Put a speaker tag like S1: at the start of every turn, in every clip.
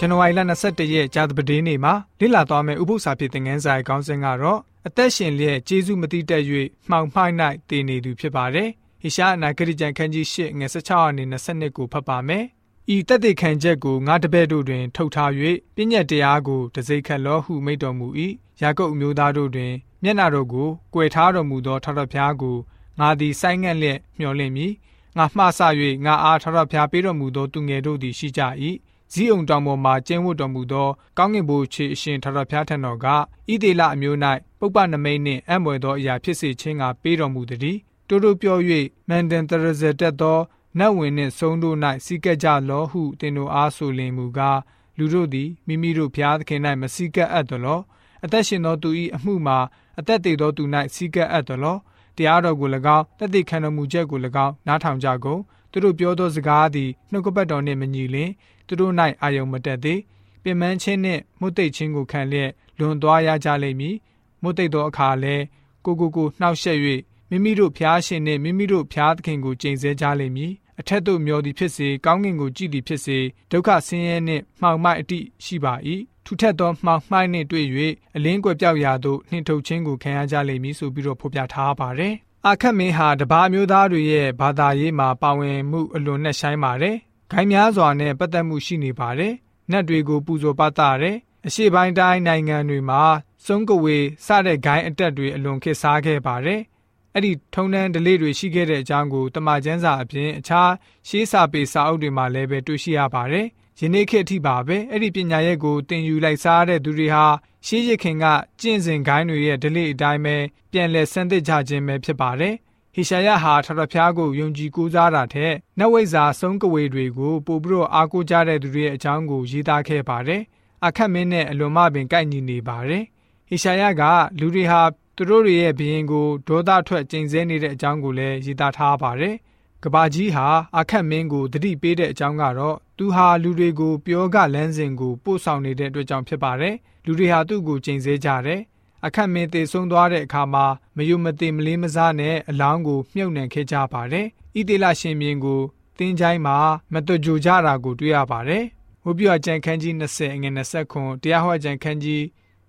S1: ဇန်နဝါရီလ22ရက်ကြာသပတေးနေ့မှာလေ့လာသွားမယ့်ဥပုသ္စာဖြစ်တဲ့ငန်းစာရဲ့ခေါင်းစဉ်ကတော့အသက်ရှင်လျက်ကျေးဇူးမတိတက်၍မှောင်မှိုက်၌တည်နေသူဖြစ်ပါတယ်။ဟေရှာအနာဂတိကျမ်းခန်းကြီး၈ငွေ16အနေ22ကိုဖတ်ပါမယ်။ဤတက်တဲ့ခံချက်ကိုငါတပည့်တို့တွင် ထုတ်ထား၍ပြည့်ညက်တရားကိုတစိခတ်လောဟုမိတ်တော်မူ၏။ယာကုပ်အမျိုးသားတို့တွင် မျက်နာတော်ကိုကွယ်ထားတော်မူသောထထဖျားကိုငါသည်ဆိုင်းငံ့လျက်မျှော်လင့်မည်။ငါမှားဆ၍ငါအားထထဖျားပေးတော်မူသောသူငယ်တို့သည်ရှိကြ၏။ ဇီးုံတောင်ပေါ်မှကျင်းဝတ်တော်မူသော ကောင်းကင်ဘိုးခြေအရှင်ထထဖျားထံတော်ကဣသေလအမျိုး၌ပုပ္ပနမိတ်နှင့်အံ့မွယ်သောအရာဖြစ်စေခြင်းကပေးတော်မူသည်တိုးတိုးပြော၍မန်တန်တရဇတက်သောနတ်ဝင်နှင့်ဆုံးတို့၌စီကက်ကြလောဟုတင်တို့အားဆိုလင်မူကားလူတို့သည်မိမိတို့ဖျားသခင်၌မစီကက်အပ်သလောအသက်ရှင်သောသူ၏အမှုမှာအသက်သေးသောသူ၌စီကက်အပ်သလောတရားတော်ကို၎င်းတသက်ခံတော်မူချက်ကို၎င်းနားထောင်ကြကုန်သူတို့ပြောသောစကားသည်နှုတ်ကပတ်တော်နှင့်မညီလင်သူတို့၌အာယုံမတက်သေးပင်မချင်းနှင့်မုတ်သိပ်ချင်းကိုခံလျက်လွန်သွားရကြလိမ့်မည်မုတ်သိပ်သောအခါလဲကိုကိုကိုနှောက်ယှက်၍မိမိတို့ဖျားရှင်နှင့်မိမိတို့ဖျားသခင်ကိုကြိမ်ဆဲကြလိမ့်မည်အထက်သို့မျောသည်ဖြစ်စေကောင်းကင်ကိုကြည့်သည်ဖြစ်စေဒုက္ခဆင်းရဲနှင့်မှောင်မိုက်အတိရှိပါ၏ထူထက်သောမှောင်မိုက်နှင့်တွေ့၍အလင်းကွယ်ပြောက်ရာသို့နှင်ထုတ်ခြင်းကိုခံရကြလိမ့်မည်ဆိုပြီးတော့ဖော်ပြထားပါတယ် အခက်မင်းဟာတပါးမျိုးသားတွေရဲ့ဘာသာရေးမှာပါဝင်မှုအလွန်နဲ့ဆိုင်ပါတယ်။ဂိုင်းများစွာနဲ့ပတ်သက်မှုရှိနေပါတယ်။နတ်တွေကိုပူဇော်ပတ်တာတယ်။အရှေ့ပိုင်းတိုင်းနိုင်ငံတွေမှာစုံကဝေစတဲ့ဂိုင်းအတက်တွေအလွန်ခေတ်စားခဲ့ပါတယ်။အဲ့ဒီထုံတန်းဒလေးတွေရှိခဲ့တဲ့အကြောင်းကိုတမန်ကျမ်းစာအပြင်အခြားရှေးစာပေစာအုပ်တွေမှာလည်းပဲတွေ့ရှိရပါတယ်။ ယနေ့ခေတ်အထိပါပဲအဲ့ဒီပညာရဲ့ကိုသင်ယူလိုက်စားတဲ့သူတွေဟာရှေးရခင်ကကျင့်စဉ်ဂိုင်းတွေရဲ့ဒလိအတိုင်းပဲပြန်လည်ဆန်းသစ်ကြခြင်းပဲဖြစ်ပါတယ်။ဟေရှာယဟာထထဖျားကိုယုံကြည်ကိုးစားတာထက်နတ်ဝိဇ္ဇာဆုံးကဝေတွေကိုပို့ပြီးတော့အားကိုးကြတဲ့သူတွေရဲ့အကြောင်းကိုရေးသားခဲ့ပါတယ်။အခက်မင်းနဲ့အလွန်မှပင်ကိုက်ညီနေပါတယ်။ဟေရှာယကလူတွေဟာသူတို့တွေရဲ့ဘရင်ကိုဒေါသထွက်ကျိန်ဆဲနေတဲ့အကြောင်းကိုလည်းရေးသားထားပါတယ်။ ကဘာကြီးဟာအခက်မင်းကိုတတိပေးတဲ့အကြောင်းကတော့သူဟာလူတွေကိုပြောကလန်းစဉ်ကိုပို့ဆောင်နေတဲ့အတွက်ကြောင့်ဖြစ်ပါတယ်။လူတွေဟာသူ့ကိုကျိန်ဆဲကြတယ်အခက်မင်းသေဆုံးသွားတဲ့အခါမှာမယုံမသိမလေးမစားနဲ့အလောင်းကိုမြုပ်နှံခဲ့ကြပါတယ်ဣသေလရှင်မြင်းကိုတင်းချိုင်းမှာမတွကြိုကြတာကိုတွေ့ရပါတယ်ဝိပ္ပယကျန်ခန်းကြီး20အငယ်20ခွန်တရားဟောကျန်ခန်းကြီး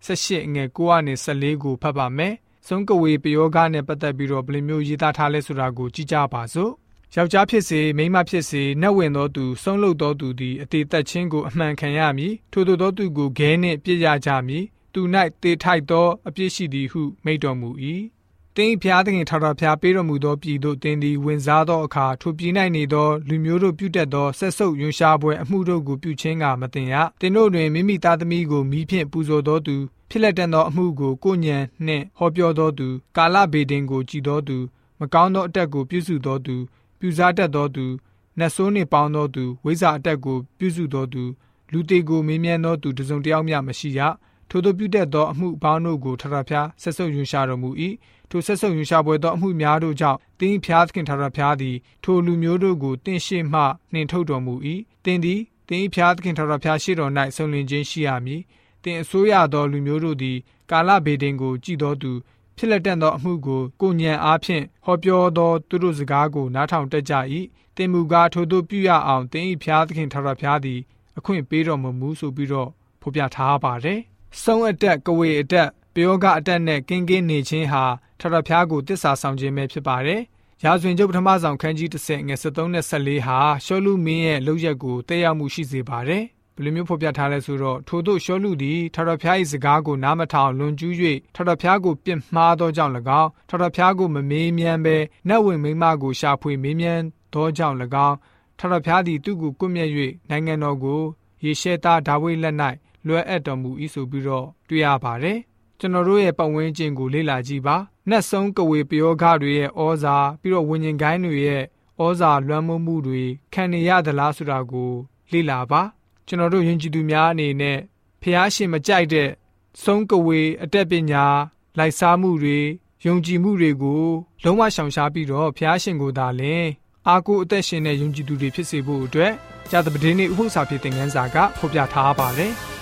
S1: 18အငယ်9ကနေ14ကိုဖတ်ပါမယ်ဆုံးကဝေပယောဂနဲ့ပတ်သက်ပြီးတော့ဘယ်လိုမျိုးရေးသားထားလဲဆိုတာကိုကြည့်ကြပါစို့ ယောက်ျားဖြစ်စေမိန်းမဖြစ်စေနတ်ဝင်သောသူဆုံးလုသောသူသည်အသေးသက်ချင်းကိုအမှန်ခံရမည်ထို့သောသူကိုဂဲနှင့်ပြစ်ရကြမည်သူ၌တေထိုက်သောအပြစ်ရှိသည်ဟုမိန့်တော်မူ၏တင်းဖျားသခင်ထာဝရဘုရားပေးတော်မူသောပြည်သို့တင်းသည်ဝင်စားသောအခါထိုပြည်၌နေသောလူမျိုးတို့ပြုတတ်သောဆက်ဆုပ်ယွန်ရှားပွဲအမှုတို့ကိုပြုခြင်းကမတင်ရတင်းတို့တွင်မိမိသားသမီးကိုမိဖြင့်ပူဇော်သောသူဖြစ်လက်တန်သောအမှုကိုကိုညံနှင့်ဟောပြောသောသူကာလဗေဒင်ကိုကြည်သောသူမကောင်းသောအတက်ကိုပြုစုသောသူ ပြူစားတတ်သောသူနတ်ဆိုးနှင့်ပေါင်းသောသူဝိဇ္ဇာအတက်ကိုပြုစုသောသူလူတေကိုမေးမြန်းသောသူတစုံတယောက်မျှမရှိရထိုတို့ပြုတတ်သောအမှုပေါင်းတို့ကိုထထဖျားဆက်ဆုပ်ယွန်ရှာတော်မူ၏ထိုဆက်ဆုပ်ယွန်ရှာပွဲသောအမှုများတို့ကြောင့်တင်းဖျားသခင်ထထဖျားသည်ထိုလူမျိုးတို့ကိုတင့်ရှိမှနှင်ထုတ်တော်မူ၏တင်းသည်တင်းဖျားသခင်ထထဖျားရှိတော်၌ဆုံလင်ခြင်းရှိရမည်တင်အစိုးရသောလူမျိုးတို့သည်ကာလဗေဒင်ကိုကြည်တော်သူ ဖြစ်လက်တန့်သောအမှုကိုကိုညံအားဖြင့်ဟောပြောသောသူတို့စကားကိုနားထောင်တတ်ကြ၏တင်မူကားထိုတို့ပြုရအောင်တင်ဤဖျားသခင်ထာဝရဘုရားသည်အခွင့်ပေးတော်မမူဆိုပြီးတော့ဖော်ပြထားပါတယ်။ဆုံးအတက်ကဝေအတက်ပယောဂအတက်နဲ့ကင်းကင်းနေခြင်းဟာထာဝရဘုရားကိုတစ္ဆာဆောင်ခြင်းပဲဖြစ်ပါတယ်။ရာဇဝင်ကျုပ်ပထမဆောင်ခန်းကြီး30ငွေ73နဲ့14ဟာရှောလူမင်းရဲ့လုပ်ရက်ကိုတက်ရောက်မှုရှိစေပါတယ်။ ဘယ်လိုမျိုးဖော်ပြထားလဲဆိုတော့ထို့သို့ရှောလူသည်ထထဖျား၏စကားကိုနားမထောင်လွန်ကျူး၍ထထဖျားကိုပြစ်မှားသောကြောင့်၎င်းထထဖျားကိုမမေးမြန်းဘဲနတ်ဝင်မိမကိုရှာဖွေမေးမြန်းသောကြောင့်၎င်းထထဖျားသည်သူ့ကိုကွပ်မျက်၍နိုင်ငံတော်ကိုယေရှဲသားဒါဝိဒ်လက်၌လွှဲအပ်တော်မူ၏ဆိုပြီးတော့တွေ့ရပါတယ်ကျွန်တော်တို့ရဲ့ပတ်ဝန်းကျင်ကိုလေ့လာကြည့်ပါနတ်ဆုံးကဝေပယောဂတွေရဲ့ဩဇာပြီးတော့ဝิญဉ်ကိုင်းတွေရဲ့ဩဇာလွှမ်းမိုးမှုတွေခံနေရသလားဆိုတာကိုလေ့လာပါ ကျွန်တော်တို့ယဉ်ကျေးသူများအနေနဲ့ဖះရှင်မကြိုက်တဲ့ဆုံးကဝေအတက်ပညာလိုက်စားမှုတွေယုံကြည်မှုတွေကိုလုံးဝရှောင်ရှားပြီးတော့ဖះရှင်ကိုသာလင်အာကိုအသက်ရှင်တဲ့ယုံကြည်သူတွေဖြစ်စေဖို့အတွက်ဇာတပဒင်းနေ့ဥပုသ္စာဖြစ်တဲ့ငန်းစာကဖော်ပြထားပါတယ်။